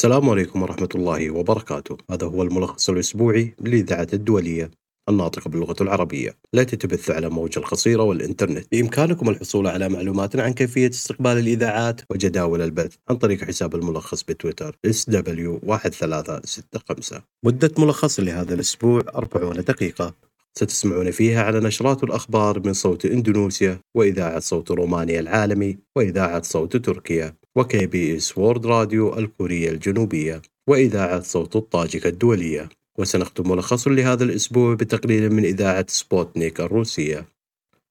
السلام عليكم ورحمة الله وبركاته. هذا هو الملخص الأسبوعي للإذاعة الدولية الناطقة باللغة العربية. التي تبث على موجة القصيرة والإنترنت. بإمكانكم الحصول على معلومات عن كيفية استقبال الإذاعات وجداول البث عن طريق حساب الملخص بتويتر SW1365 مدة ملخص لهذا الأسبوع 40 دقيقة. ستسمعون فيها على نشرات الأخبار من صوت إندونيسيا وإذاعة صوت رومانيا العالمي وإذاعة صوت تركيا و KBS World Radio الكورية الجنوبية وإذاعة صوت الطاجكة الدولية. وسنختم ملخص لهذا الأسبوع بتقرير من إذاعة سبوتنيك الروسية.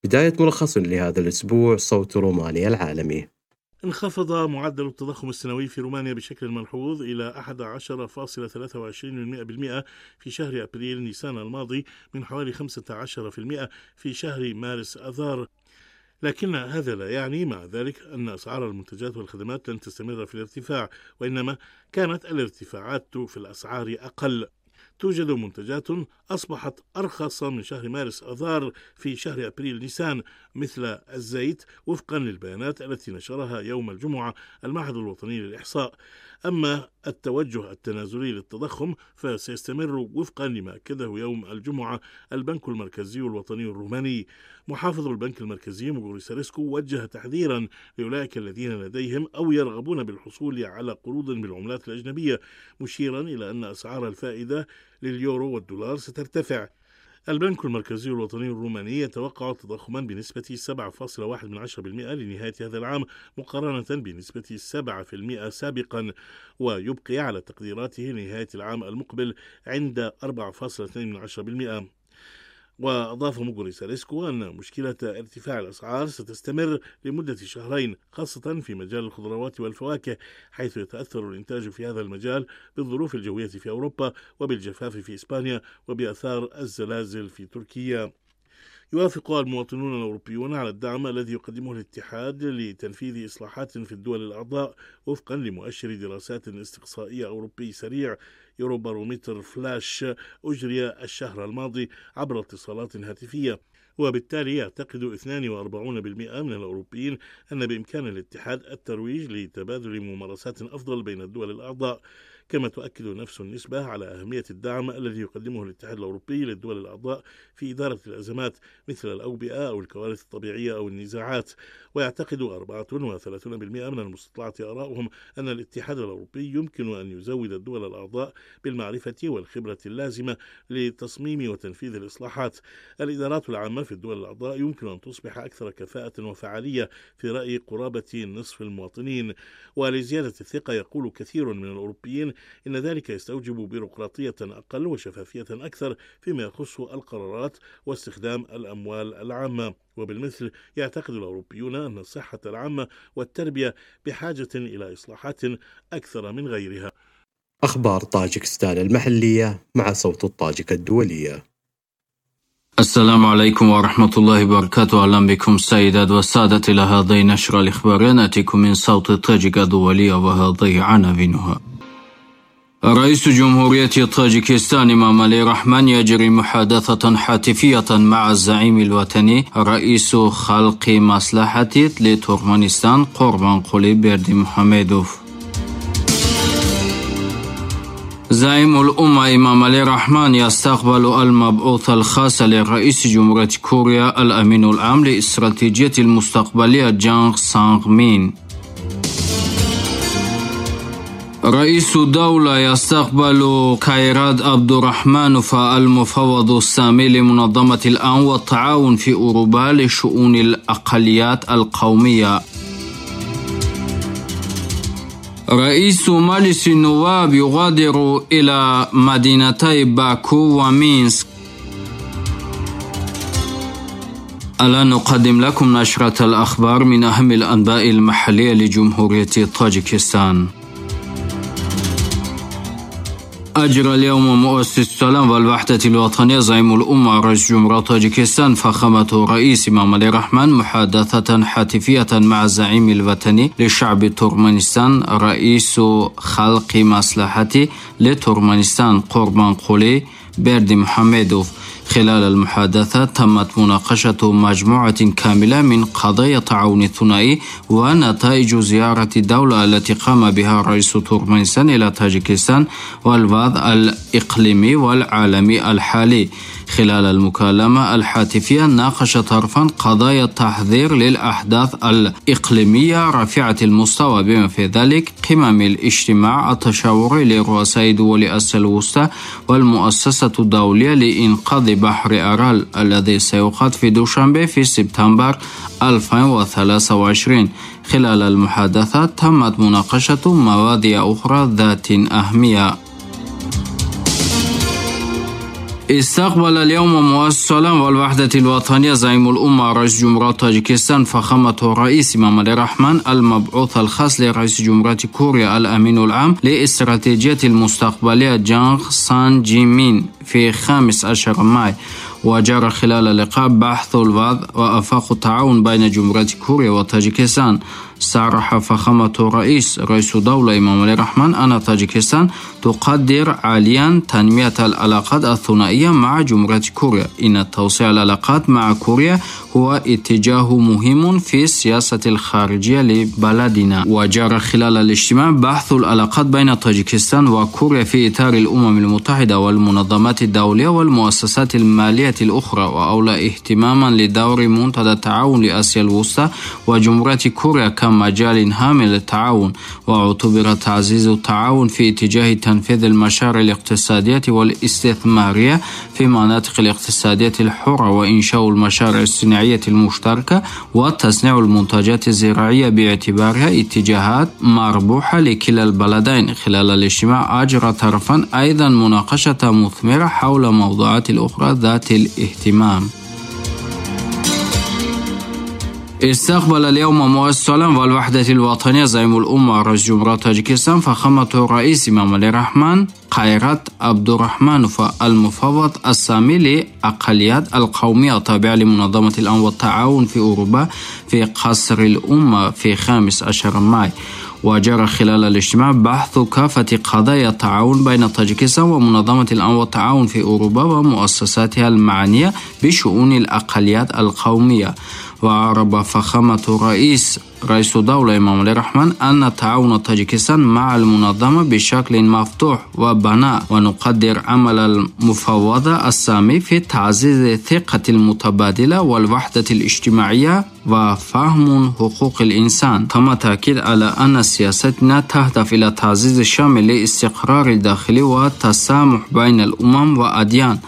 بداية ملخص لهذا الأسبوع صوت رومانيا العالمي. انخفض معدل التضخم السنوي في رومانيا بشكل ملحوظ إلى 11.23% في شهر أبريل نيسان الماضي من حوالي 15% في شهر مارس أذار. لكن هذا لا يعني مع ذلك أن أسعار المنتجات والخدمات لن تستمر في الارتفاع وإنما كانت الارتفاعات في الأسعار أقل. توجد منتجات أصبحت أرخص من شهر مارس أذار في شهر أبريل نيسان مثل الزيت وفقا للبيانات التي نشرها يوم الجمعة المعهد الوطني للإحصاء. أما التوجه التنازلي للتضخم فسيستمر وفقا لما أكده يوم الجمعة البنك المركزي الوطني الروماني. محافظ البنك المركزي مغوري ساريسكو وجه تحذيرا لأولئك الذين لديهم أو يرغبون بالحصول على قروض بالعملات الأجنبية مشيرا إلى أن أسعار الفائدة لليورو والدولار سترتفع. البنك المركزي الوطني الروماني يتوقع تضخما بنسبة 7.1% لنهاية هذا العام مقارنة بنسبة 7% سابقا ويبقي على تقديراته لنهاية العام المقبل عند 4.2% وأضاف مغري ساريسكو أن مشكلة ارتفاع الأسعار ستستمر لمدة شهرين خاصة في مجال الخضروات والفواكه حيث يتأثر الإنتاج في هذا المجال بالظروف الجوية في أوروبا وبالجفاف في إسبانيا وبأثار الزلازل في تركيا. يوافق المواطنون الأوروبيون على الدعم الذي يقدمه الاتحاد لتنفيذ إصلاحات في الدول الأعضاء وفقا لمؤشر دراسات استقصائية أوروبي سريع يوروبارومتر فلاش أجري الشهر الماضي عبر اتصالات هاتفية. وبالتالي يعتقد 42% من الأوروبيين أن بإمكان الاتحاد الترويج لتبادل ممارسات أفضل بين الدول الأعضاء. كما تؤكد نفس النسبة على أهمية الدعم الذي يقدمه الاتحاد الأوروبي للدول الأعضاء في إدارة الأزمات مثل الأوبئة أو الكوارث الطبيعية أو النزاعات. ويعتقد 34% من المستطلعة آراؤهم أن الاتحاد الأوروبي يمكن أن يزود الدول الأعضاء بالمعرفة والخبرة اللازمة لتصميم وتنفيذ الإصلاحات. الإدارات العامة في الدول الأعضاء يمكن أن تصبح أكثر كفاءة وفعالية في رأي قرابة نصف المواطنين. ولزيادة الثقة يقول كثير من الأوروبيين إن ذلك يستوجب بيروقراطية أقل وشفافية أكثر فيما يخص القرارات واستخدام الأموال العامة. وبالمثل يعتقد الأوروبيون أن الصحة العامة والتربية بحاجة إلى إصلاحات أكثر من غيرها. أخبار طاجكستان المحلية مع صوت الطاجكة الدولية. السلام عليكم ورحمة الله وبركاته. أهلا بكم سيدات والسادة إلى هذه النشرة الإخبارية نأتيكم من صوت الطاجكة الدولية وهذه عناوينها رئيس جمهورية طاجيكستان إمام علي رحمن يجري محادثة هاتفية مع الزعيم الوطني رئيس خلق مصلحة لتركمانستان قربان قولي بردي محمدوف. زعيم الأمة إمام علي رحمن يستقبل المبعوث الخاص لرئيس جمهورية كوريا الأمين العام لإستراتيجية المستقبلية جانغ سانغ مين. رئيس الدولة يستقبل كايراد عبد الرحمن فالمفوض السامي لمنظمة الأمن والتعاون في أوروبا لشؤون الأقليات القومية. رئيس مجلس النواب يغادر إلى مدينتي باكو ومينسك الآن نقدم لكم نشرة الأخبار من أهم الأنباء المحلية لجمهورية طاجكستان. أجرى اليوم مؤسس السلام والوحدة الوطنية زعيم الأمة رئيس جمهورية طاجكستان فخامة رئيس إمام علي رحمن محادثة هاتفية مع الزعيم الوطني لشعب تركمانستان رئيس خلق مصلحة لتركمانستان قربان قولي بردي محمدوف. خلال المحادثات تمت مناقشة مجموعة كاملة من قضايا التعاون الثنائي ونتائج زيارة الدولة التي قام بها رئيس تركمانستان إلى تاجيكستان والوضع الإقليمي والعالمي الحالي. خلال المكالمة الهاتفية ناقش طرفان قضايا التحذير للأحداث الإقليمية رفيعة المستوى بما في ذلك قمم الاجتماع التشاوري لرؤساء دول آسيا الوسطى والمؤسسة الدولية لإنقاذ بحر أرال الذي سيعقد في دوشنبه في سبتمبر 2023 خلال المحادثات تمت مناقشة مواضيع أخرى ذات أهمية. استقبل اليوم السلام والوحدة الوطنية زعيم الأمة رئيس جمهورية طاجيكستان فخامة الرئيس إمام علي رحمن المبعوث الخاص لرئيس جمهورية كوريا الأمين العام للإستراتيجية المستقبلية جانغ سونغ مين في 15 ماي. وجرى خلال اللقاء بحث الوضع وآفاق التعاون بين جمهورية كوريا وطاجيكستان صرح فخامة الرئيس رئيس دولة إمام الرحمن أن طاجيكستان تقدر عاليا تنمية العلاقات الثنائية مع جمهورية كوريا. إن توسيع العلاقات مع كوريا هو اتجاه مهم في السياسة الخارجية لبلدنا. وجرى خلال الاجتماع بحث العلاقات بين طاجيكستان وكوريا في إطار الأمم المتحدة والمنظمات الدولية والمؤسسات المالية الأخرى وأولى اهتماما لدور منتدى التعاون لآسيا الوسطى وجمهورية كوريا كمجال هام للتعاون واعتبر تعزيز التعاون في اتجاه تنفيذ المشاريع الاقتصادية والاستثمارية في مناطق الاقتصادية الحرة وإنشاء المشاريع الصناعية المشتركة وتصنيع المنتجات الزراعية باعتبارها اتجاهات مربوحة لكلا البلدين. خلال الاجتماع أجرى طرفان أيضا مناقشة مثمرة حول موضوعات الأخرى ذات الاهتمام. استقبل اليوم السلام والوحدة الوطنية زعيم الأمة رئيس جمهورية تاجيكستان فخامة الرئيس إمام الرحمن قيرت عبد الرحمن المفوض السامي لأقليات القومية التابعة لمنظمة الأمم والتعاون في أوروبا في قصر الأمة في 15 ماي. وجرى خلال الاجتماع بحث كافة قضايا التعاون بين طاجيكستان ومنظمة الأمم والتعاون في أوروبا ومؤسساتها المعنية بشؤون الأقليات القومية. وعرب فخامة الرئيس رئيس دولة إمام الرحمن أن تعاون طاجيكستان مع المنظمة بشكل مفتوح وبناء ونقدر عمل المفوضة السامي في تعزيز الثقة المتبادلة والوحدة الاجتماعية وفهم حقوق الإنسان تم تأكيد على أن سياستنا تهدف إلى تعزيز الشامل لاستقرار الداخلي والتسامح بين الأمم وأديان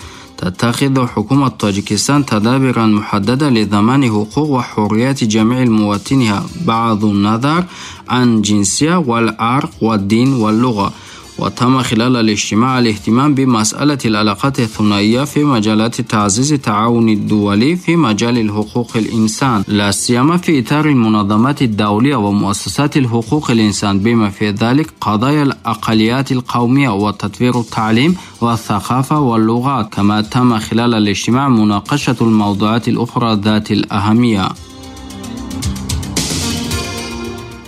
تتخذ حكومة طاجيكستان تدابيرا محددة لضمان حقوق وحريات جميع مواطنيها بعض النظر عن جنسية والعرق والدين واللغة. وتم خلال الاجتماع الاهتمام بمسألة العلاقات الثنائية في مجالات تعزيز التعاون الدولي في مجال الحقوق الإنسان لا سيما في إطار المنظمات الدولية ومؤسسات الحقوق الإنسان. بما في ذلك قضايا الأقليات القومية وتطوير التعليم والثقافة واللغات كما تم خلال الاجتماع مناقشة الموضوعات الأخرى ذات الأهمية.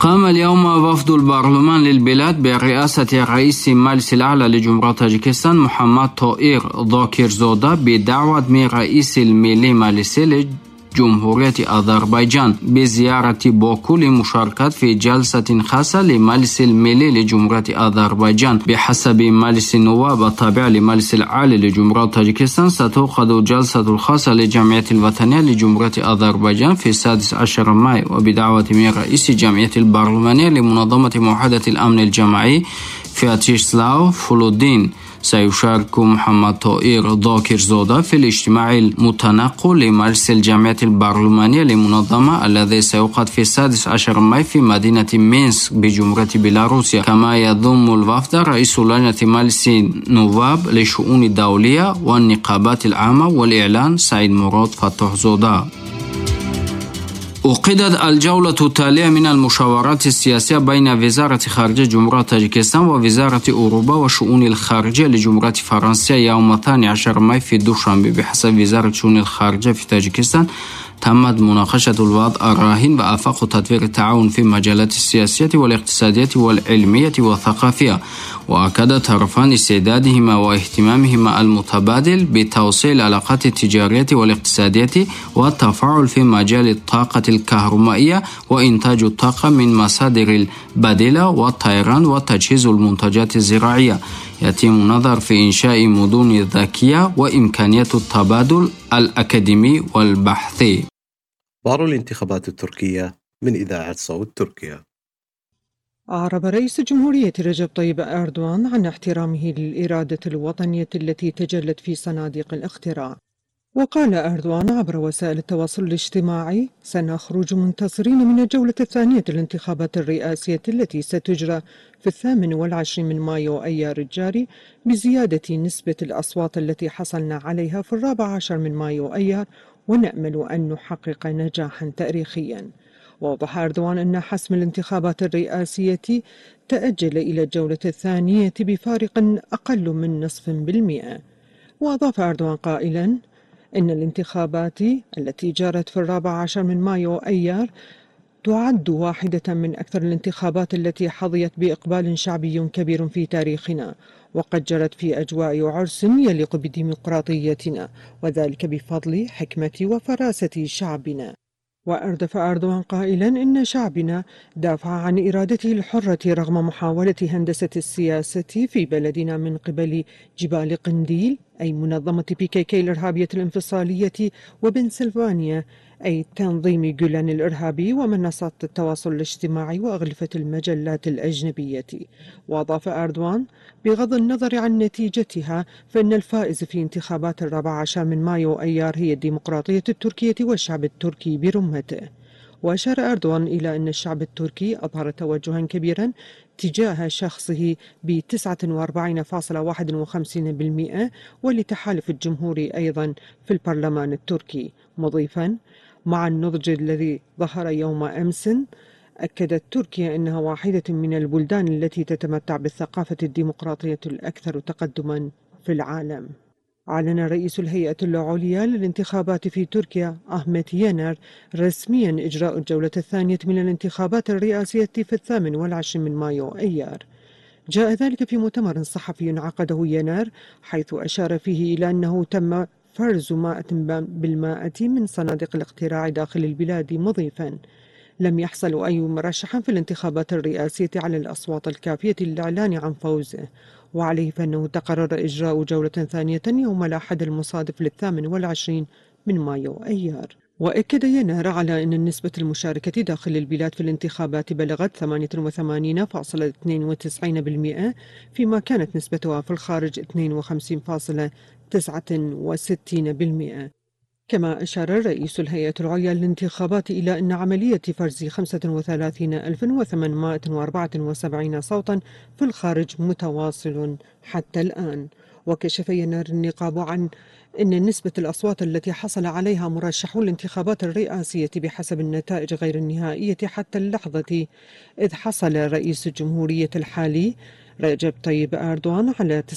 قام اليوم وفد البرلمان للبلاد برئاسة رئيس المجلس الأعلى لجمهورية طاجيكستان محمد طائر ذاكر زودا بدعوة من رئيس الملي مجلسي جمهورية أذربيجان بزيارة باكو لمشاركة في جلسة خاصة لمجلس الملي لجمهورية أذربيجان بحسب مجلس النواب التابع لمجلس العالي لجمهورية طاجيكستان ستعقد جلسة الخاصة للجمعية الوطنية لجمهورية أذربيجان في السادس عشر ماي وبدعوة من رئيس الجمعية البرلمانية لمنظمة معاهدة الأمن الجماعي فياتشيسلاو فولودين سيشارك محمد طائر ذاكر زودا في الاجتماع المتنقل لمجلس الجمعية البرلمانية للمنظمة الذي سيعقد في السادس عشر ماي في مدينة مينسك بجمهورية بيلاروسيا. كما يضم الوفد رئيس لجنة مجلس النواب للشؤون الدولية والنقابات العامة والإعلان سعيد مراد فتح زودا أقيدت الجولة التالية من المشاورات السياسية بين وزارة خارجية جمهورية طاجيكستان ووزارة أوروبا وشؤون الخارجية لجمهورية فرنسا يوم 12 ماي في دوشنبه. بحسب وزارة شؤون الخارجية في طاجيكستان تمت مناقشة الوضع الراهن وآفاق تطوير التعاون في المجالات السياسية والاقتصادية والعلمية والثقافية. وأكد طرفان استعدادهما واهتمامهما المتبادل بتوسيع العلاقات التجارية والاقتصادية والتفاعل في مجال الطاقة الكهربائية وإنتاج الطاقة من مصادر البديلة والطيران وتجهيز المنتجات الزراعية. يتم النظر في إنشاء مدن ذكية وإمكانية التبادل الأكاديمي والبحثي. بار الانتخابات التركية من إذاعة صوت تركيا. أعرب رئيس الجمهورية رجب طيب أردوان عن احترامه للإرادة الوطنية التي تجلت في صناديق الاقتراع وقال أردوان عبر وسائل التواصل الاجتماعي سنخرج منتصرين من الجولة الثانية للانتخابات الرئاسية التي ستجرى في الثامن والعشرين من مايو أيار الجاري بزيادة نسبة الأصوات التي حصلنا عليها في الرابع عشر من مايو أيار ونأمل أن نحقق نجاحا تاريخيا. وأوضح أردوان أن حسم الانتخابات الرئاسية تأجل إلى الجولة الثانية بفارق أقل من نصف بالمئة. وأضاف أردوان قائلا إن الانتخابات التي جرت في الرابع عشر من مايو أيار تعد واحدة من أكثر الانتخابات التي حظيت بإقبال شعبي كبير في تاريخنا وقد جرت في أجواء عرس يليق بديمقراطيتنا وذلك بفضل حكمة وفراسة شعبنا. وأردف أردوان قائلا إن شعبنا دافع عن إرادته الحرة رغم محاولة هندسة السياسة في بلدنا من قبل جبال قنديل أي منظمة بيكيكي الإرهابية الانفصالية وبنسلفانيا أي تنظيم جولان الإرهابي ومنصات التواصل الاجتماعي وأغلفة المجلات الأجنبية. وأضاف أردوان بغض النظر عن نتيجتها فإن الفائز في انتخابات الرابع عشر من مايو أيار هي الديمقراطية التركية والشعب التركي برمته. وأشار أردوان إلى أن الشعب التركي أظهر توجها كبيرا تجاه شخصه ب 49.51% ولتحالف الجمهوري أيضا في البرلمان التركي مضيفا مع النضج الذي ظهر يوم أمس أكدت تركيا أنها واحدة من البلدان التي تتمتع بالثقافة الديمقراطية الأكثر تقدما في العالم. أعلن رئيس الهيئة العليا للانتخابات في تركيا أحمد ينر رسميا إجراء الجولة الثانية من الانتخابات الرئاسية في الثامن والعشرين من مايو أيار. جاء ذلك في مؤتمر صحفي عقده يناير حيث أشار فيه إلى أنه تم فرز مائة بالمائة من صناديق الاقتراع داخل البلاد مضيفا. لم يحصل أي مرشح في الانتخابات الرئاسية على الأصوات الكافية للإعلان عن فوزه وعليه فإنه تقرر إجراء جولة ثانية يوم الأحد المصادف للثامن والعشرين من مايو أيار. وأكد ينار على أن نسبة المشاركة داخل البلاد في الانتخابات بلغت 88.92% فيما كانت نسبتها في الخارج 52.69% كما أشار رئيس الهيئة العليا للانتخابات إلى أن عملية فرز 35874 صوتا في الخارج متواصل حتى الآن. وكشف ينار النقاب عن أن نسبة الأصوات التي حصل عليها مرشحو الانتخابات الرئاسية بحسب النتائج غير النهائية حتى اللحظة إذ حصل رئيس الجمهورية الحالي رجب طيب أردوان على 49.51%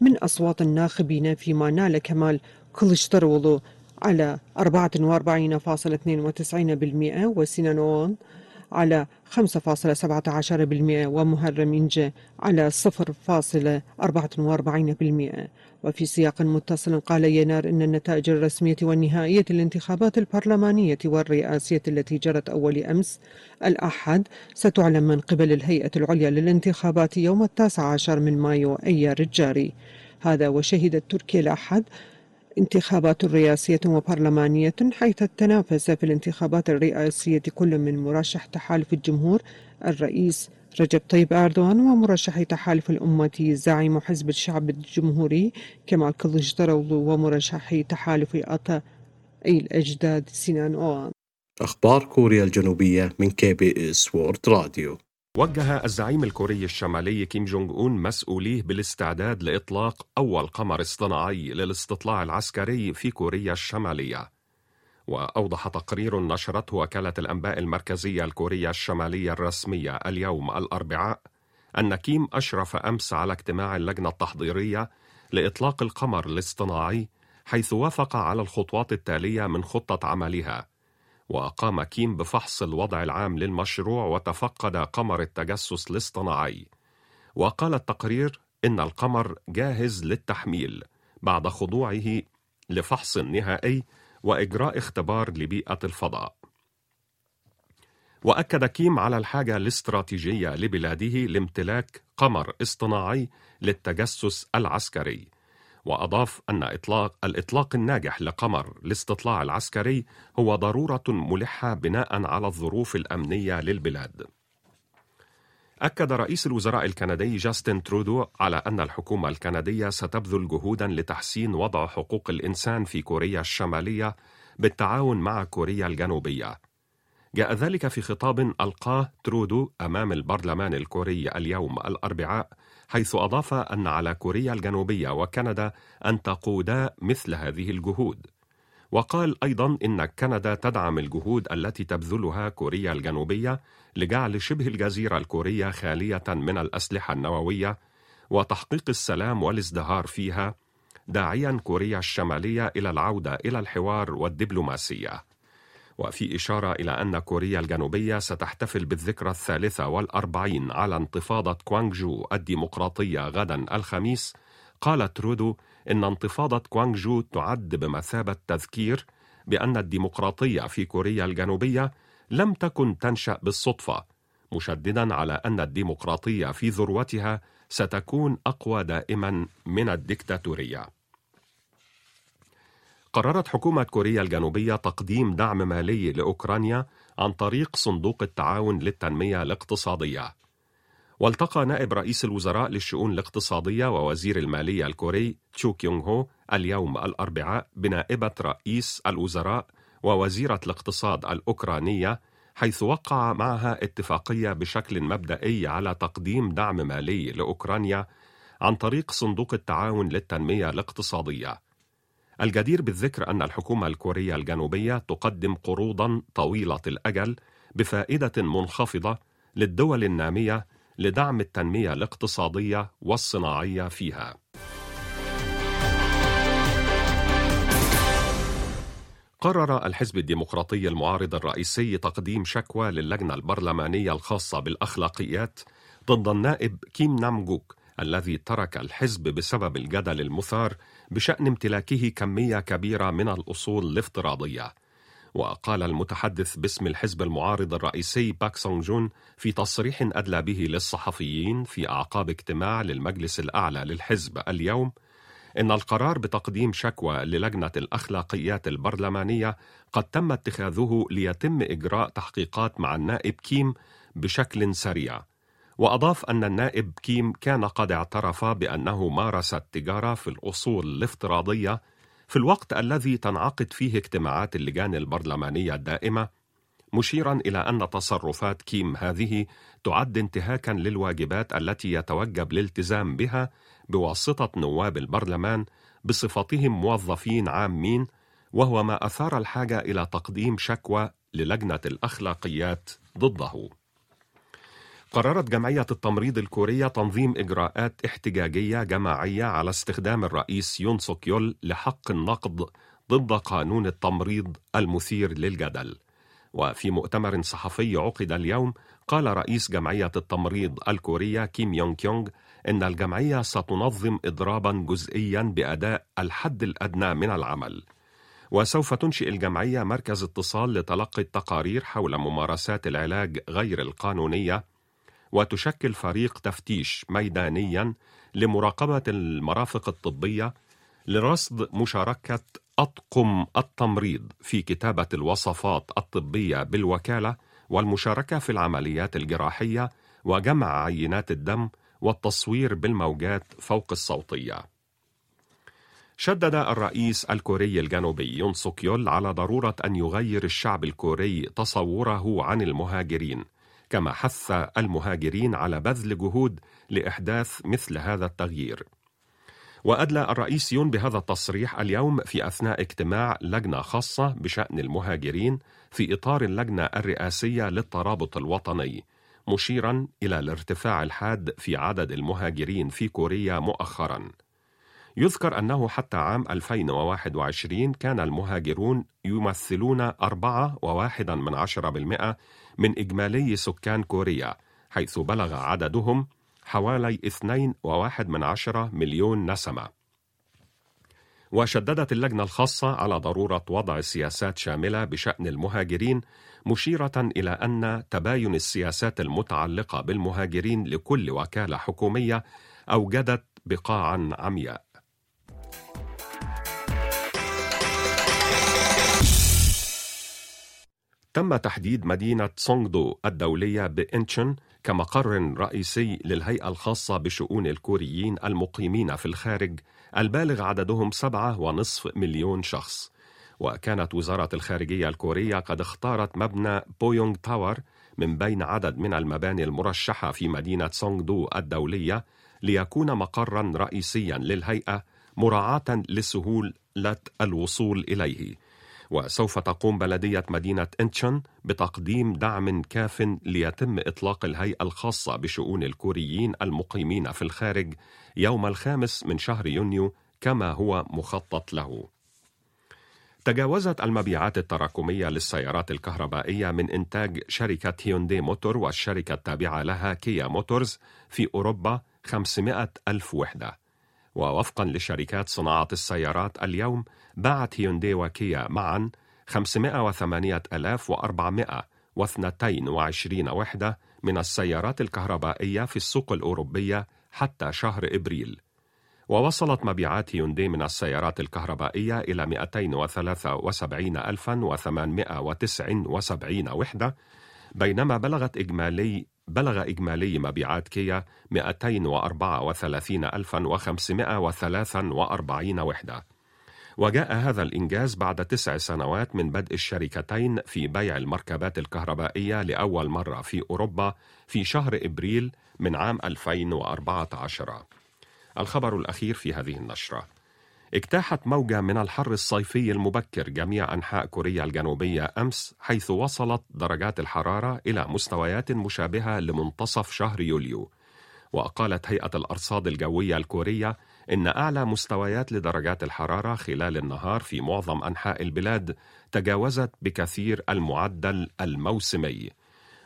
من أصوات الناخبين فيما نال كمال كلشترولو على 44.92% وسينانون على 5.17% ومهرم إنجا على 0.44% وفي سياق متصل قال ينار إن النتائج الرسمية والنهائية للانتخابات البرلمانية والرئاسية التي جرت أول أمس الأحد ستعلن من قبل الهيئة العليا للانتخابات يوم التاسع عشر من مايو أيار الجاري. هذا وشهدت تركيا الأحد انتخابات رئاسية وبرلمانية حيث تنافس في الانتخابات الرئاسية كل من مرشح تحالف الجمهور الرئيس رجب طيب أردوان ومرشح تحالف الأمة زعيم حزب الشعب الجمهوري كمال كلجدرولو ومرشح تحالف أي الأجداد سنان أوغان. أخبار كوريا الجنوبية من KBS World Radio وجه الزعيم الكوري الشمالي كيم جونج أون مسؤوليه بالاستعداد لإطلاق أول قمر اصطناعي للاستطلاع العسكري في كوريا الشمالية. وأوضح تقرير نشرته وكالة الأنباء المركزية الكورية الشمالية الرسمية اليوم الأربعاء أن كيم أشرف أمس على اجتماع اللجنة التحضيرية لإطلاق القمر الاصطناعي حيث وافق على الخطوات التالية من خطة عملها. وقام كيم بفحص الوضع العام للمشروع وتفقد قمر التجسس الاصطناعي وقال التقرير إن القمر جاهز للتحميل بعد خضوعه لفحص نهائي وإجراء اختبار لبيئة الفضاء. وأكد كيم على الحاجة الاستراتيجية لبلاده لامتلاك قمر اصطناعي للتجسس العسكري. وأضاف أن إطلاق الإطلاق الناجح لقمر الاستطلاع العسكري هو ضرورة ملحة بناء على الظروف الأمنية للبلاد. أكد رئيس الوزراء الكندي جاستن ترودو على أن الحكومة الكندية ستبذل جهودا لتحسين وضع حقوق الإنسان في كوريا الشمالية بالتعاون مع كوريا الجنوبية. جاء ذلك في خطاب ألقاه ترودو أمام البرلمان الكوري اليوم الأربعاء حيث أضاف أن على كوريا الجنوبية وكندا أن تقودا مثل هذه الجهود. وقال أيضا إن كندا تدعم الجهود التي تبذلها كوريا الجنوبية لجعل شبه الجزيرة الكورية خالية من الأسلحة النووية وتحقيق السلام والازدهار فيها داعيا كوريا الشمالية إلى العودة إلى الحوار والدبلوماسية. وفي إشارة إلى أن كوريا الجنوبية ستحتفل بالذكرى الثالثة والأربعين على انتفاضة كوانغجو الديمقراطية غدا الخميس. قال ترودو إن انتفاضة كوانغجو تعد بمثابة تذكير بأن الديمقراطية في كوريا الجنوبية لم تكن تنشأ بالصدفة مشددا على أن الديمقراطية في ذروتها ستكون أقوى دائما من الدكتاتورية. قررت حكومة كوريا الجنوبية تقديم دعم مالي لأوكرانيا عن طريق صندوق التعاون للتنمية الاقتصادية. والتقى نائب رئيس الوزراء للشؤون الاقتصادية ووزير المالية الكوري تشو كيونغ هو اليوم الأربعاء بنائبة رئيس الوزراء ووزيرة الاقتصاد الأوكرانية حيث وقع معها اتفاقية بشكل مبدئي على تقديم دعم مالي لأوكرانيا عن طريق صندوق التعاون للتنمية الاقتصادية. الجدير بالذكر أن الحكومة الكورية الجنوبية تقدم قروضا طويلة الأجل بفائدة منخفضة للدول النامية لدعم التنمية الاقتصادية والصناعية فيها. قرر الحزب الديمقراطي المعارض الرئيسي تقديم شكوى للجنة البرلمانية الخاصة بالأخلاقيات ضد النائب كيم نامجوك الذي ترك الحزب بسبب الجدل المثار بشأن امتلاكه كمية كبيرة من الأصول الافتراضية. وقال المتحدث باسم الحزب المعارض الرئيسي باك سونغ جون في تصريح أدلى به للصحفيين في أعقاب اجتماع للمجلس الأعلى للحزب اليوم إن القرار بتقديم شكوى للجنة الأخلاقيات البرلمانية قد تم اتخاذه ليتم إجراء تحقيقات مع النائب كيم بشكل سريع وأضاف أن النائب كيم كان قد اعترف بأنه مارس التجارة في الأصول الافتراضية في الوقت الذي تنعقد فيه اجتماعات اللجان البرلمانية الدائمة مشيرا إلى أن تصرفات كيم هذه تعد انتهاكا للواجبات التي يتوجب الالتزام بها بواسطة نواب البرلمان بصفتهم موظفين عامين وهو ما أثار الحاجة إلى تقديم شكوى للجنة الأخلاقيات ضده. قررت جمعية التمريض الكورية تنظيم إجراءات احتجاجية جماعية على استخدام الرئيس يون سوك يول لحق النقد ضد قانون التمريض المثير للجدل. وفي مؤتمر صحفي عقد اليوم قال رئيس جمعية التمريض الكورية كيم يونغ كيونغ إن الجمعية ستنظم إضرابا جزئيا بأداء الحد الأدنى من العمل. وسوف تنشئ الجمعية مركز اتصال لتلقي التقارير حول ممارسات العلاج غير القانونية وتشكل فريق تفتيش ميدانيا لمراقبة المرافق الطبية لرصد مشاركة أطقم التمريض في كتابة الوصفات الطبية بالوكالة والمشاركة في العمليات الجراحية وجمع عينات الدم والتصوير بالموجات فوق الصوتية. شدد الرئيس الكوري الجنوبي يون سوك يول على ضرورة أن يغير الشعب الكوري تصوره عن المهاجرين كما حث المهاجرين على بذل جهود لإحداث مثل هذا التغيير. وأدلى الرئيس يون بهذا التصريح اليوم في أثناء اجتماع لجنة خاصة بشأن المهاجرين في إطار اللجنة الرئاسية للترابط الوطني، مشيرا إلى الارتفاع الحاد في عدد المهاجرين في كوريا مؤخرا. يذكر أنه حتى عام 2021 كان المهاجرون يمثلون أربعة وواحدا من إجمالي سكان كوريا حيث بلغ عددهم حوالي اثنين وواحد من عشرة مليون نسمة. وشددت اللجنة الخاصة على ضرورة وضع سياسات شاملة بشأن المهاجرين مشيرة إلى أن تباين السياسات المتعلقة بالمهاجرين لكل وكالة حكومية أوجدت بقاعا عمياء. تم تحديد مدينة سونغدو الدولية بإنشن كمقر رئيسي للهيئة الخاصة بشؤون الكوريين المقيمين في الخارج البالغ عددهم سبعة ونصف مليون شخص. وكانت وزارة الخارجية الكورية قد اختارت مبنى بويونغ تاور من بين عدد من المباني المرشحة في مدينة سونغدو الدولية ليكون مقرا رئيسيا للهيئة مراعاة لسهولة الوصول إليه. وسوف تقوم بلدية مدينة إنشن بتقديم دعم كاف ليتم إطلاق الهيئة الخاصة بشؤون الكوريين المقيمين في الخارج يوم الخامس من شهر يونيو كما هو مخطط له. تجاوزت المبيعات التراكمية للسيارات الكهربائية من إنتاج شركة هيوندي موتور والشركة التابعة لها كيا موتورز في أوروبا 500 ألف وحدة ووفقا لشركات صناعة السيارات اليوم باعت هيوندي وكيا معا 508422 وحدة من السيارات الكهربائية في السوق الأوروبية حتى شهر إبريل. ووصلت مبيعات هيوندي من السيارات الكهربائية إلى 273879 وحدة بينما بلغت إجمالي بلغ إجمالي مبيعات كيا 234543 وحدة. وجاء هذا الإنجاز بعد تسع سنوات من بدء الشركتين في بيع المركبات الكهربائية لأول مرة في أوروبا في شهر إبريل من عام 2014 الخبر الأخير في هذه النشرة. اجتاحت موجة من الحر الصيفي المبكر جميع أنحاء كوريا الجنوبية أمس حيث وصلت درجات الحرارة إلى مستويات مشابهة لمنتصف شهر يوليو. وقالت هيئة الأرصاد الجوية الكورية إن أعلى مستويات لدرجات الحرارة خلال النهار في معظم أنحاء البلاد تجاوزت بكثير المعدل الموسمي.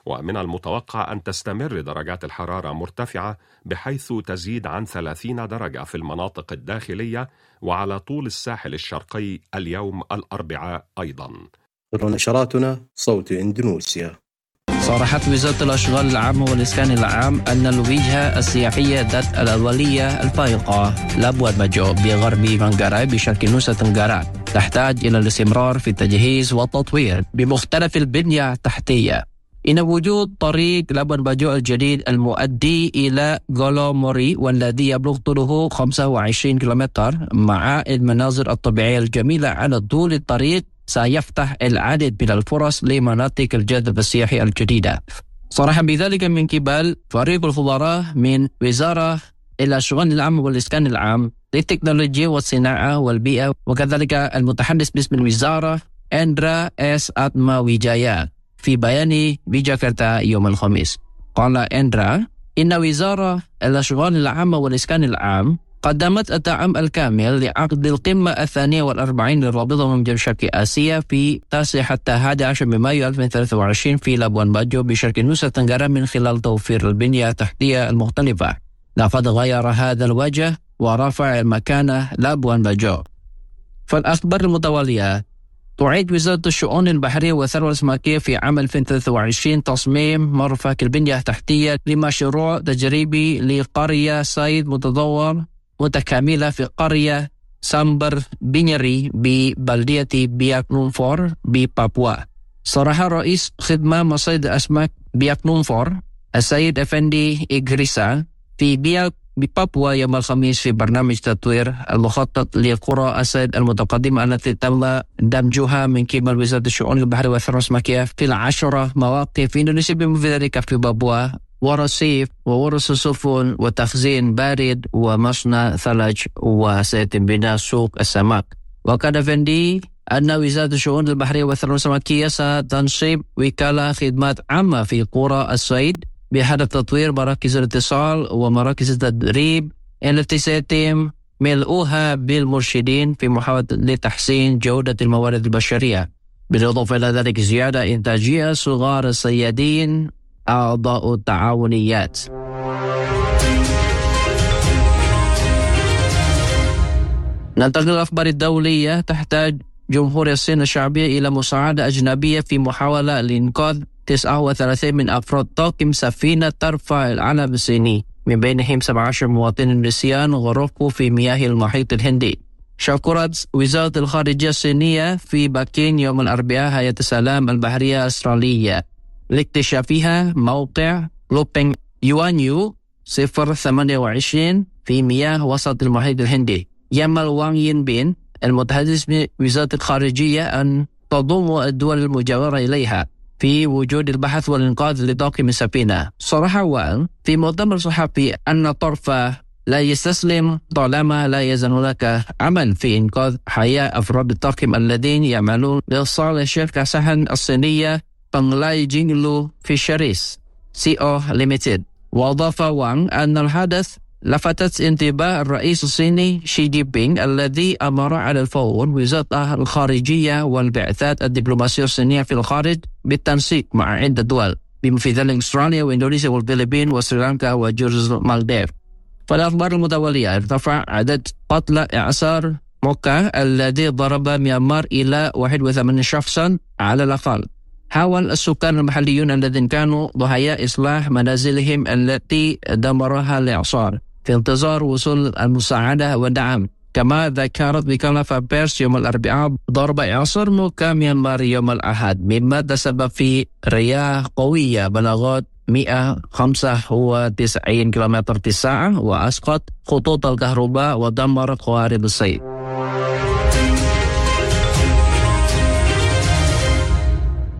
ومن المتوقع أن تستمر درجات الحرارة مرتفعة بحيث تزيد عن 30 درجة في المناطق الداخلية وعلى طول الساحل الشرقي اليوم الأربعاء أيضا. نشراتنا صوت إندونيسيا. صرحت وزارة الأشغال العامة والإسكان العام أن الوجهة السياحية ذات الأولوية الفائقة لابوان باجو بغرب مانجاراي بشرق نوسا تنغاراي تحتاج إلى الاستمرار في التجهيز والتطوير بمختلف البنية التحتية. إن وجود طريق لابوان باجو الجديد المؤدي إلى غولو موري والذي يبلغ طوله 25 كيلومتر مع المناظر الطبيعية الجميلة على طول الطريق سيفتح العديد من الفرص لمناطق الجذب السياحي الجديدة. صرح بذلك من قبل فريق الخبراء من وزارة الأشغال العامة والإسكان العام للتكنولوجيا والصناعة والبيئة وكذلك المتحدث باسم الوزارة أندرا إس أتما ويجايا في بيان بجاكرتا يوم الخميس. قال أندرا إن وزارة الأشغال العامة والإسكان العام قدمت الدعم الكامل لعقد القمة الثانية والأربعين لرابطة أمم جنوب شرق آسيا في 9 حتى 11 من مايو 2023 في لابوان باجو بشرق نوسا تنغرا من خلال توفير البنية التحتية المختلفة. لقد غير هذا الوجه ورفع المكانة لابوان باجو. فالأخبار المتوالية تعيد وزارة الشؤون البحرية والثروة السمكية في عام 2023 تصميم مرفق البنية التحتية لمشروع تجريبي لقرية صيد متطور متكاملة في قرية سامبر بينيري ببلدية بياكنونفور ببابوا. صرح رئيس خدمة مصائد الأسماك بياكنونفور السيد أفندي إغريسا في بياك ببابوا يوم الخميس في برنامج تطوير المخطط لقرى الصيد المتقدمة التي تم دمجها من قبل وزارة الشؤون البحرية والثروة السمكية في العشرة مواقف في إندونيسيا بما في ذلك في بابوا ورصيف وورس سفن وتخزين بارد ومصنع ثلج وسيتم بناء سوق السمك وكان فندي أن وزارة الشؤون البحرية والثروة السمكية ستنصب وكالة خدمات عامة في قرى الصيد بهدف تطوير مراكز الاتصال ومراكز التدريب التي سيتم ملؤها بالمرشدين في محاولة لتحسين جودة الموارد البشرية. بالإضافة إلى ذلك زيادة إنتاجية صغار الصيادين أعضاء التعاونيات. ننتقل الأخبار الدولية. تحتاج جمهورية الصين الشعبية إلى مساعدة أجنبية في محاولة لإنقاذ 39 من أفراد طاقم سفينة ترفع العلم الصيني. من بينهم 17 مواطن روسيان غرقوا في مياه المحيط الهندي. شكرت وزارة الخارجية الصينية في بكين يوم الأربعاء هيئة السلام البحرية الأسترالية. لاكتشافها موقع لوبينغ يوانيو 028 في مياه وسط المحيط الهندي. يمل وانغ ينبين المتحدث بوزارة الخارجية أن تضم الدول المجاورة إليها. في وجود البحث والإنقاذ لطاقم السفينة صرح وأن في مؤتمر صحفي أن الطرف لا يستسلم طالما لا يزال هناك عمل في إنقاذ حياة أفراد الطاقم الذين يعملون لصالح شركة سهن الصينية بنغلاي جينلو Fisheries Co Limited وأضاف وأن أن الحدث لفتت انتباه الرئيس الصيني شي جي بينغ الذي أمر على الفور وزارة الخارجية والبعثات الدبلوماسية الصينية في الخارج بالتنسيق مع عدة دول بما في ذلك استراليا وإندونيسيا والفلبين وسريلانكا وجزر مالديف. فالأخبار المتوالية ارتفع عدد قتلى إعصار موكا الذي ضرب ميانمار إلى 81 شخصا على الأقل حاول السكان المحليون الذين كانوا ضحايا إصلاح منازلهم التي دمرها الإعصار في انتظار وصول المساعدة والدعم كما ذكرت وكالة بيرس يوم الأربعاء ضرب إعصار موكا ميانمار يوم الأحد. مما تسبب في رياح قوية بلغت 195 كم في الساعة وأسقط خطوط الكهرباء ودمر قوارب الصيد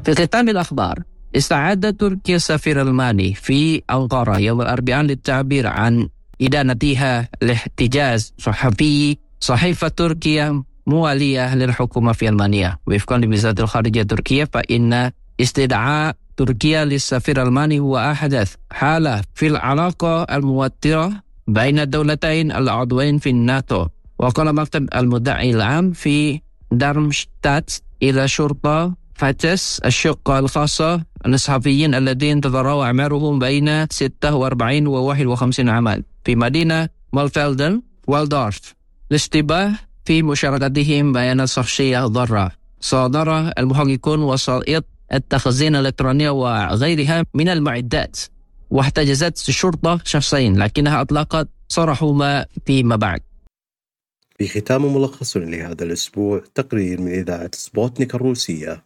في ختام الأخبار استعد تركيا السفير الألماني في أنقرة يوم الأربعاء للتعبير عن إدانتها لاحتجاز صحفي صحيفة تركيا موالية للحكومة في ألمانيا. وفقا لوزارة الخارجية التركية فإن استدعاء تركيا للسفير الألماني هو أحدث حالة في العلاقة الموترة بين الدولتين العضوين في الناتو. وقال مكتب المدعي العام في دارمشتات إلى شرطة فتس الشقة الخاصة الصحفيين الذين تضروا أعمارهم بين 46 و 51 عاما. في مدينة مالفيلدن والدورف. الاشتباه في مشاركتهم بيانات شخصية ضارة صادر المحققون وسائط التخزين الإلكترونية وغيرها من المعدات واحتجزت الشرطة شخصين لكنها أطلقت صرحهما فيما بعد. في ختام ملخص لهذا الأسبوع تقرير من إذاعة سبوتنيك الروسية.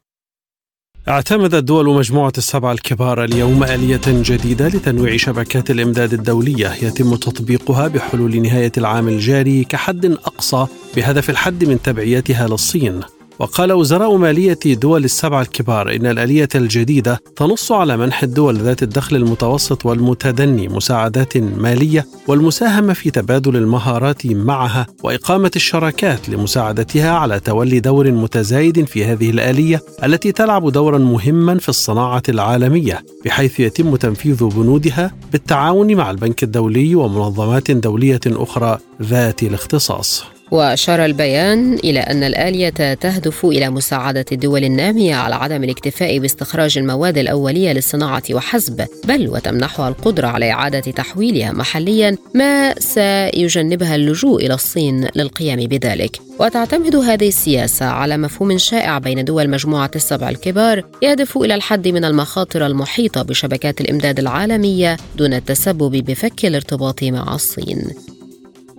اعتمدت دول مجموعة السبعة الكبار اليوم آلية جديدة لتنويع شبكات الإمداد الدولية. يتم تطبيقها بحلول نهاية العام الجاري كحد أقصى بهدف الحد من تبعيتها للصين. وقال وزراء مالية دول السبع الكبار إن الآلية الجديدة تنص على منح الدول ذات الدخل المتوسط والمتدني مساعدات مالية والمساهمة في تبادل المهارات معها وإقامة الشراكات لمساعدتها على تولي دور متزايد في هذه الآلية التي تلعب دورا مهما في الصناعة العالمية بحيث يتم تنفيذ بنودها بالتعاون مع البنك الدولي ومنظمات دولية أخرى ذات الاختصاص. وأشار البيان إلى أن الآلية تهدف إلى مساعدة الدول النامية على عدم الاكتفاء باستخراج المواد الأولية للصناعة وحسب بل وتمنحها القدرة على إعادة تحويلها محليا ما سيجنبها اللجوء إلى الصين للقيام بذلك. وتعتمد هذه السياسة على مفهوم شائع بين دول مجموعة السبع الكبار يهدف إلى الحد من المخاطر المحيطة بشبكات الإمداد العالمية دون التسبب بفك الارتباط مع الصين.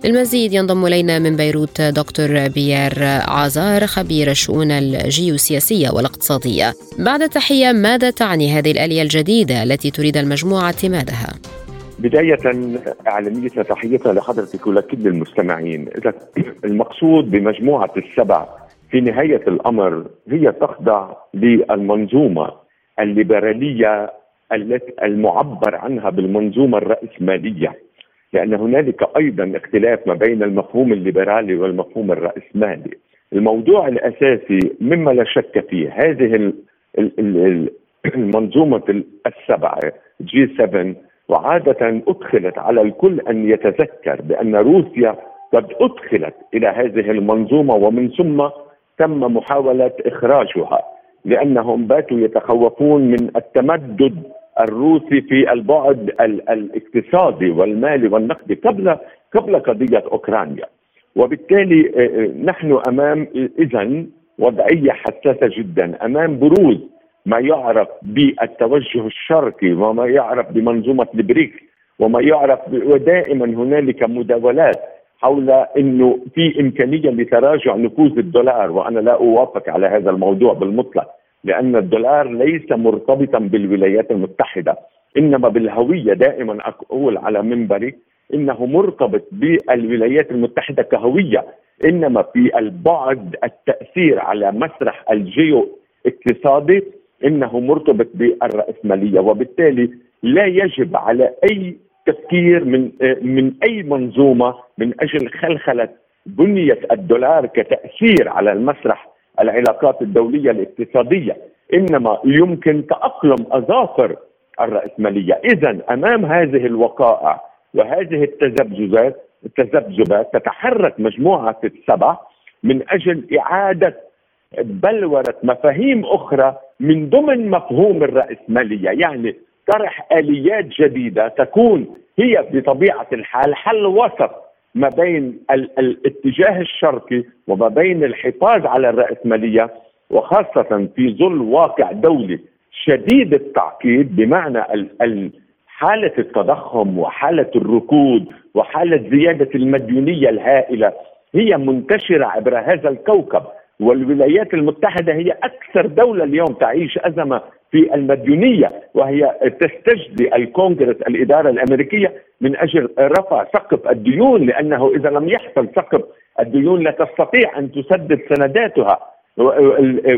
للمزيد ينضم إلينا من بيروت دكتور بيير عازار خبير الشؤون الجيوسياسية والاقتصادية. بعد تحية ماذا تعني هذه الآلية الجديدة التي تريد المجموعة اعتمادها؟ بداية أعلمية تحيتنا لحضرتك ولكل المستمعين. المقصود بمجموعة السبع في نهاية الأمر هي تخضع للمنظومة الليبرالية المعبر عنها بالمنظومة الرأسمالية. لأن هنالك أيضا اختلاف ما بين المفهوم الليبرالي والمفهوم الرأسمالي. الموضوع الأساسي مما لا شك فيه هذه المنظومة السبعة جي 7 وعادة أدخلت على الكل أن يتذكر بأن روسيا قد أدخلت إلى هذه المنظومة ومن ثم تم محاولة إخراجها لأنهم باتوا يتخوفون من التمدد الروسي في البعد الاقتصادي والمالي والنقدي قبل قبل قضية أوكرانيا. وبالتالي آه، آه، نحن أمام اذا وضعية حساسة جدا. أمام بروز ما يعرف بالتوجه الشرقي وما يعرف بمنظومة البريكس وما يعرف ودائما هنالك مداولات حول إنه في إمكانية لتراجع نفوذ الدولار وأنا لا أوافق على هذا الموضوع بالمطلق. لأن الدولار ليس مرتبطا بالولايات المتحدة إنما بالهوية دائما. أقول على منبري إنه مرتبط بالولايات المتحدة كهوية إنما في البعد التأثير على مسرح الجيو اقتصادي إنه مرتبط بالرأسمالية. وبالتالي لا يجب على أي تفكير من من أي منظومة من أجل خلخلة بنية الدولار كتأثير على المسرح العلاقات الدولية الاقتصادية إنما يمكن تأقلم أظافر الرأسمالية. اذا أمام هذه الوقائع وهذه التذبذبات التذبذبات تتحرك مجموعة السبع من أجل إعادة بلورة مفاهيم أخرى من ضمن مفهوم الرأسمالية. يعني طرح آليات جديدة تكون هي بطبيعة الحال حل وسط ما بين الاتجاه الشرقي وما بين الحفاظ على الرأسمالية وخاصة في ظل واقع دولي شديد التعقيد بمعنى حالة التضخم وحالة الركود وحالة زيادة المديونية الهائلة هي منتشرة عبر هذا الكوكب. والولايات المتحدة هي أكثر دولة اليوم تعيش أزمة في المديونية وهي تستجدي الكونغرس الإدارة الأمريكية من أجل رفع سقف الديون لأنه إذا لم يحصل سقف الديون لا تستطيع أن تسدد سنداتها.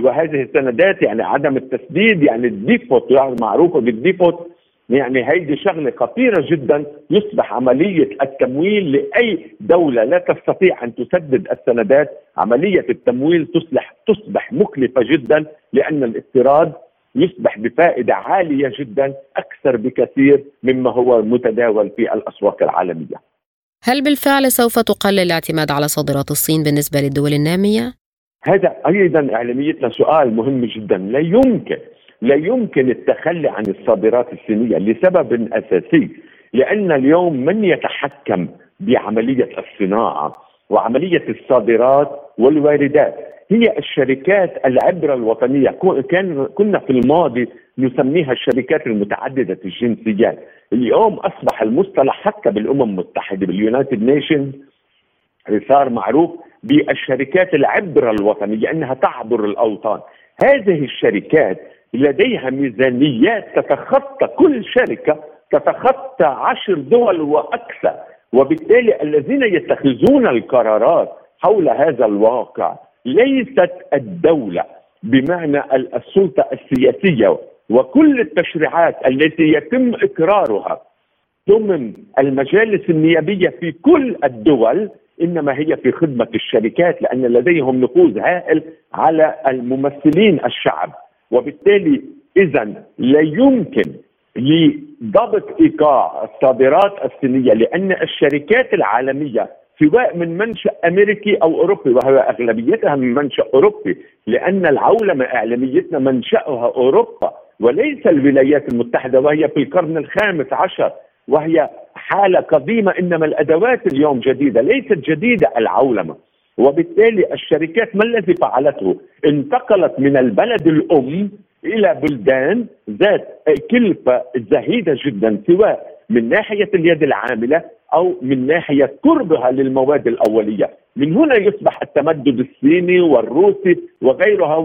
وهذه السندات يعني عدم التسديد يعني ال default يعني معروفة بال default يعني هيدي شغلة خطيرة جدا. يصبح عملية التمويل لأي دولة لا تستطيع أن تسدد السندات. عملية التمويل تصبح تصبح مكلفة جدا لأن الاقتراض يصبح بفائدة عالية جدا أكثر بكثير مما هو متداول في الأسواق العالمية. هل بالفعل سوف تقلل الاعتماد على صادرات الصين بالنسبة للدول النامية؟ هذا أيضا إعلاميتنا سؤال مهم جدا. لا يمكن لا يمكن التخلي عن الصادرات الصينيه لسبب أساسي لأن اليوم من يتحكم بعملية الصناعة وعملية الصادرات والواردات؟ هي الشركات العبره الوطنية. كان كنا في الماضي نسميها الشركات المتعددة الجنسيات. اليوم أصبح المصطلح حتى بالأمم المتحدة بال United Nations صار معروف بالشركات العبر وطنية إنها تعبر الأوطان. هذه الشركات لديها ميزانيات تتخطى كل شركة تتخطى عشر دول وأكثر وبالتالي الذين يتخذون القرارات حول هذا الواقع ليست الدولة بمعنى السلطة السياسية وكل التشريعات التي يتم إقرارها ضمن المجالس النيابية في كل الدول إنما هي في خدمة الشركات لأن لديهم نفوذ هائل على الممثلين الشعب. وبالتالي اذا لا يمكن لضبط إيقاع الصادرات الصينية لأن الشركات العالمية سواء من منشا أمريكي أو أوروبي وهي أغلبيتها من منشا أوروبي لأن العولمة إعلاميتنا منشأها أوروبا وليس الولايات المتحدة وهي في القرن الخامس عشر وهي حالة قديمة إنما الأدوات اليوم جديدة ليست جديدة العولمة. وبالتالي الشركات ما الذي فعلته؟ انتقلت من البلد الأم إلى بلدان ذات كلفة زهيدة جدا سواء من ناحية اليد العاملة أو من ناحية قربها للمواد الأولية، من هنا يصبح التمدد الصيني والروسي وغيرها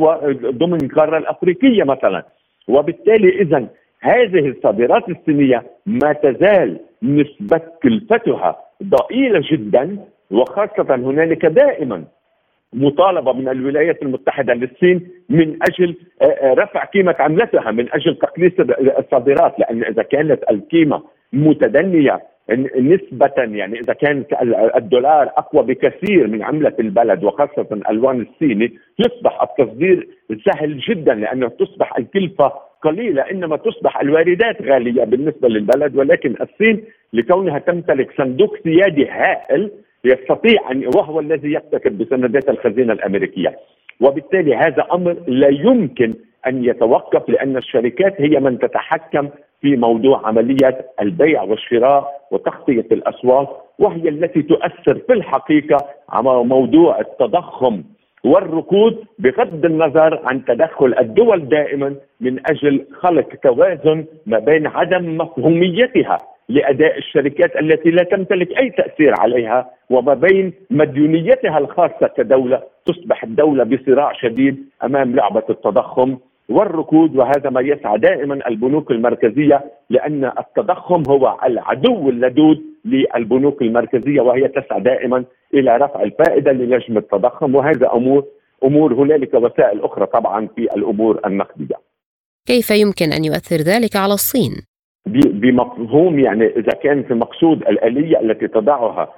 ضمن القارة الأفريقية مثلا، وبالتالي اذا هذه الصادرات الصينية ما تزال نسبة كلفتها ضئيلة جدا. وخاصة هنالك دائما مطالبة من الولايات المتحدة للصين من أجل آه، آه، رفع قيمة عملتها من أجل تقليص الصادرات لأن إذا كانت القيمة متدنية نسبة يعني إذا كان الدولار أقوى بكثير من عملة البلد وخاصة الألوان الصيني يصبح التصدير سهل جدا لأنه تصبح الكلفة قليلة إنما تصبح الواردات غالية بالنسبة للبلد ولكن الصين لكونها تمتلك صندوق سيادي هائل يستطيع ان وهو الذي يحتكر بسندات الخزينة الأمريكية. وبالتالي هذا أمر لا يمكن أن يتوقف لأن الشركات هي من تتحكم في موضوع عمليه البيع والشراء وتغطية الأسواق وهي التي تؤثر في الحقيقة على موضوع التضخم والركود بغض النظر عن تدخل الدول دائما من أجل خلق توازن ما بين عدم مفهوميتها. لأداء الشركات التي لا تمتلك أي تأثير عليها وما بين مديونيتها الخاصة كدولة تصبح الدولة بصراع شديد أمام لعبة التضخم والركود وهذا ما يسعى دائما البنوك المركزية لأن التضخم هو العدو اللدود للبنوك المركزية وهي تسعى دائما إلى رفع الفائدة لنجم التضخم وهذا أمور أمور هنالك وسائل أخرى طبعا في الأمور النقدية. كيف يمكن أن يؤثر ذلك على الصين؟ بمفهوم يعني إذا كان في مقصود الآلية التي تضعها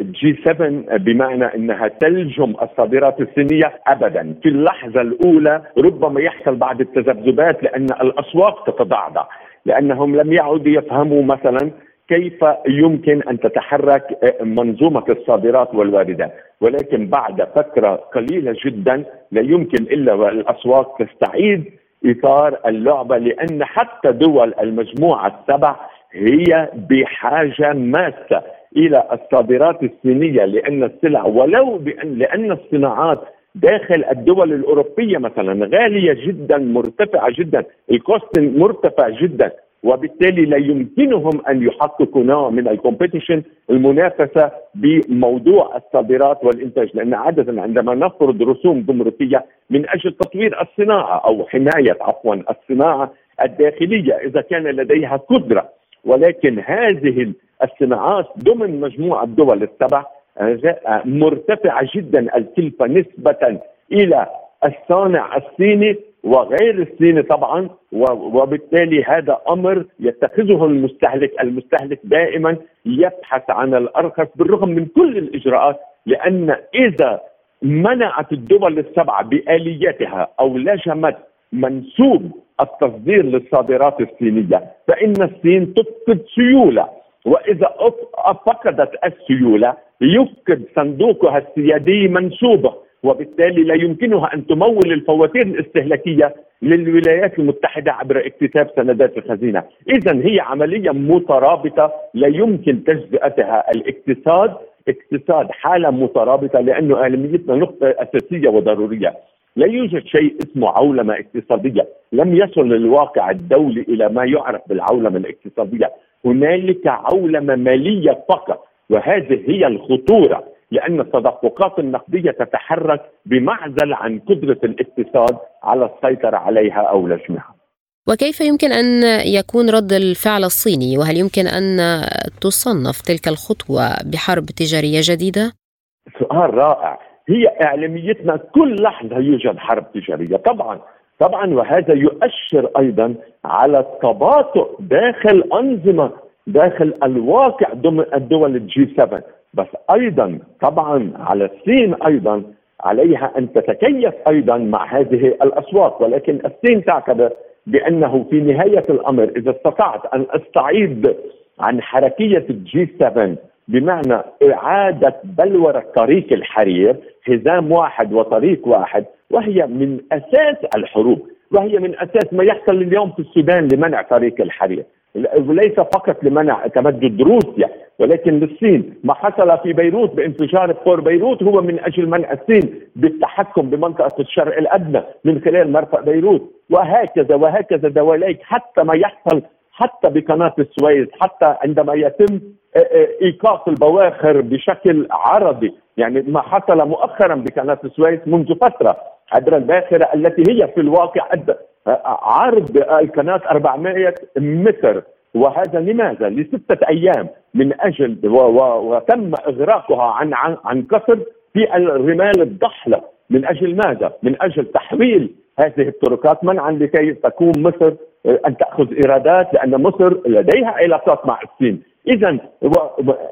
جي 7 بمعنى إنها تلجم الصادرات الصينيه ابدا. في اللحظة الأولى ربما يحصل بعض التذبذبات لأن الأسواق تتضعضع لأنهم لم يعودوا يفهموا مثلا كيف يمكن أن تتحرك منظومة الصادرات والواردات. ولكن بعد فترة قليلة جدا لا يمكن إلا والأسواق تستعيد إطار اللعبة لأن حتى دول المجموعة السبع هي بحاجة ماسة إلى الصادرات الصينية لأن السلع ولو بأن لأن الصناعات داخل الدول الأوروبية مثلا غالية جدا مرتفعة جدا ال cost مرتفع جدا. وبالتالي لا يمكنهم أن يحققوا نوع من ال competition المنافسة بموضوع الصادرات والإنتاج لأن عادة عندما نفرض رسوم جمركيه من أجل تطوير الصناعة أو حماية عفوا الصناعة الداخلية إذا كان لديها قدرة ولكن هذه الصناعات ضمن مجموعة الدول السبع مرتفعة جدا الكلفة نسبة إلى الصانع الصيني وغير الصيني طبعا وبالتالي هذا أمر يتخذه المستهلك، المستهلك دائما يبحث عن الأرخص بالرغم من كل الإجراءات لأن إذا منعت الدول السبعه بالياتها أو لجمت منسوب التصدير للصادرات الصينية فإن الصين تفقد سيولة. وإذا فقدت السيولة يفقد صندوقها السيادي منسوبه. وبالتالي لا يمكنها أن تمول الفواتير الاستهلاكية للولايات المتحدة عبر اكتساب سندات الخزينة، اذا هي عملية مترابطة لا يمكن تجزئتها. الاقتصاد اقتصاد حالة مترابطة لأنه أهميتنا نقطة أساسية وضرورية. لا يوجد شيء اسمه عولمة اقتصادية، لم يصل الواقع الدولي إلى ما يعرف بالعولمة الاقتصادية، هنالك عولمة مالية فقط وهذه هي الخطورة. لأن التدفقات النقدية تتحرك بمعزل عن قدرة الاقتصاد على السيطرة عليها أو لجمها. وكيف يمكن أن يكون رد الفعل الصيني وهل يمكن أن تصنف تلك الخطوة بحرب تجارية جديدة؟ سؤال رائع، هي إعلاميتنا كل لحظة يوجد حرب تجارية، طبعا طبعا وهذا يؤشر أيضا على التباطؤ داخل أنظمة داخل الواقع ضمن الدول الجي 7 بس أيضا طبعا على الصين أيضا عليها أن تتكيف أيضا مع هذه الاسواق ولكن الصين تعتبر بأنه في نهاية الأمر إذا استطعت أن أستعيد عن حركية الجي 7 بمعنى إعادة بلوره طريق الحرير حزام واحد وطريق واحد وهي من أساس الحروب وهي من أساس ما يحصل اليوم في السودان لمنع طريق الحرير. وليس فقط لمنع تمدد روسيا ولكن للصين ما حصل في بيروت بانفجار بور بيروت هو من أجل منع الصين بالتحكم بمنطقة الشرق الأدنى من خلال مرفأ بيروت. وهكذا وهكذا دواليك. حتى ما يحصل حتى بقناة السويس حتى عندما يتم إيقاف البواخر بشكل عرضي. يعني ما حصل مؤخرا بقناة السويس منذ فترة عبر الباخره التي هي في الواقع عرض القناة 400 متر. وهذا لماذا؟ لستة أيام. من أجل وتم إغراقها عن عن, عن كسر في الرمال الضحلة. من أجل ماذا؟ من أجل تحويل هذه الطرقات منعا لكي تكون مصر أن تأخذ إيرادات لأن مصر لديها علاقات مع الصين. إذا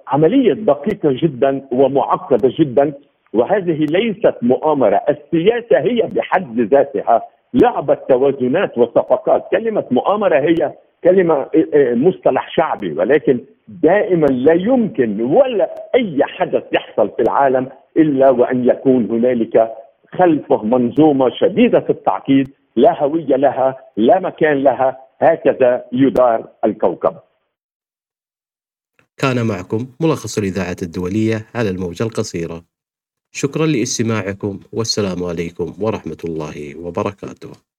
عملية دقيقة جدا ومعقدة جدا وهذه ليست مؤامرة. السياسة هي بحد ذاتها. لعبة توازنات وصفقات. كلمة مؤامرة هي كلمة مصطلح شعبي ولكن دائما لا يمكن ولا أي حدث يحصل في العالم إلا وأن يكون هنالك خلفة منظومة شديدة التعقيد لا هوية لها لا مكان لها هكذا يدار الكوكب. كان معكم ملخص الإذاعة الدولية على الموجة القصيرة شكرا لاستماعكم والسلام عليكم ورحمة الله وبركاته.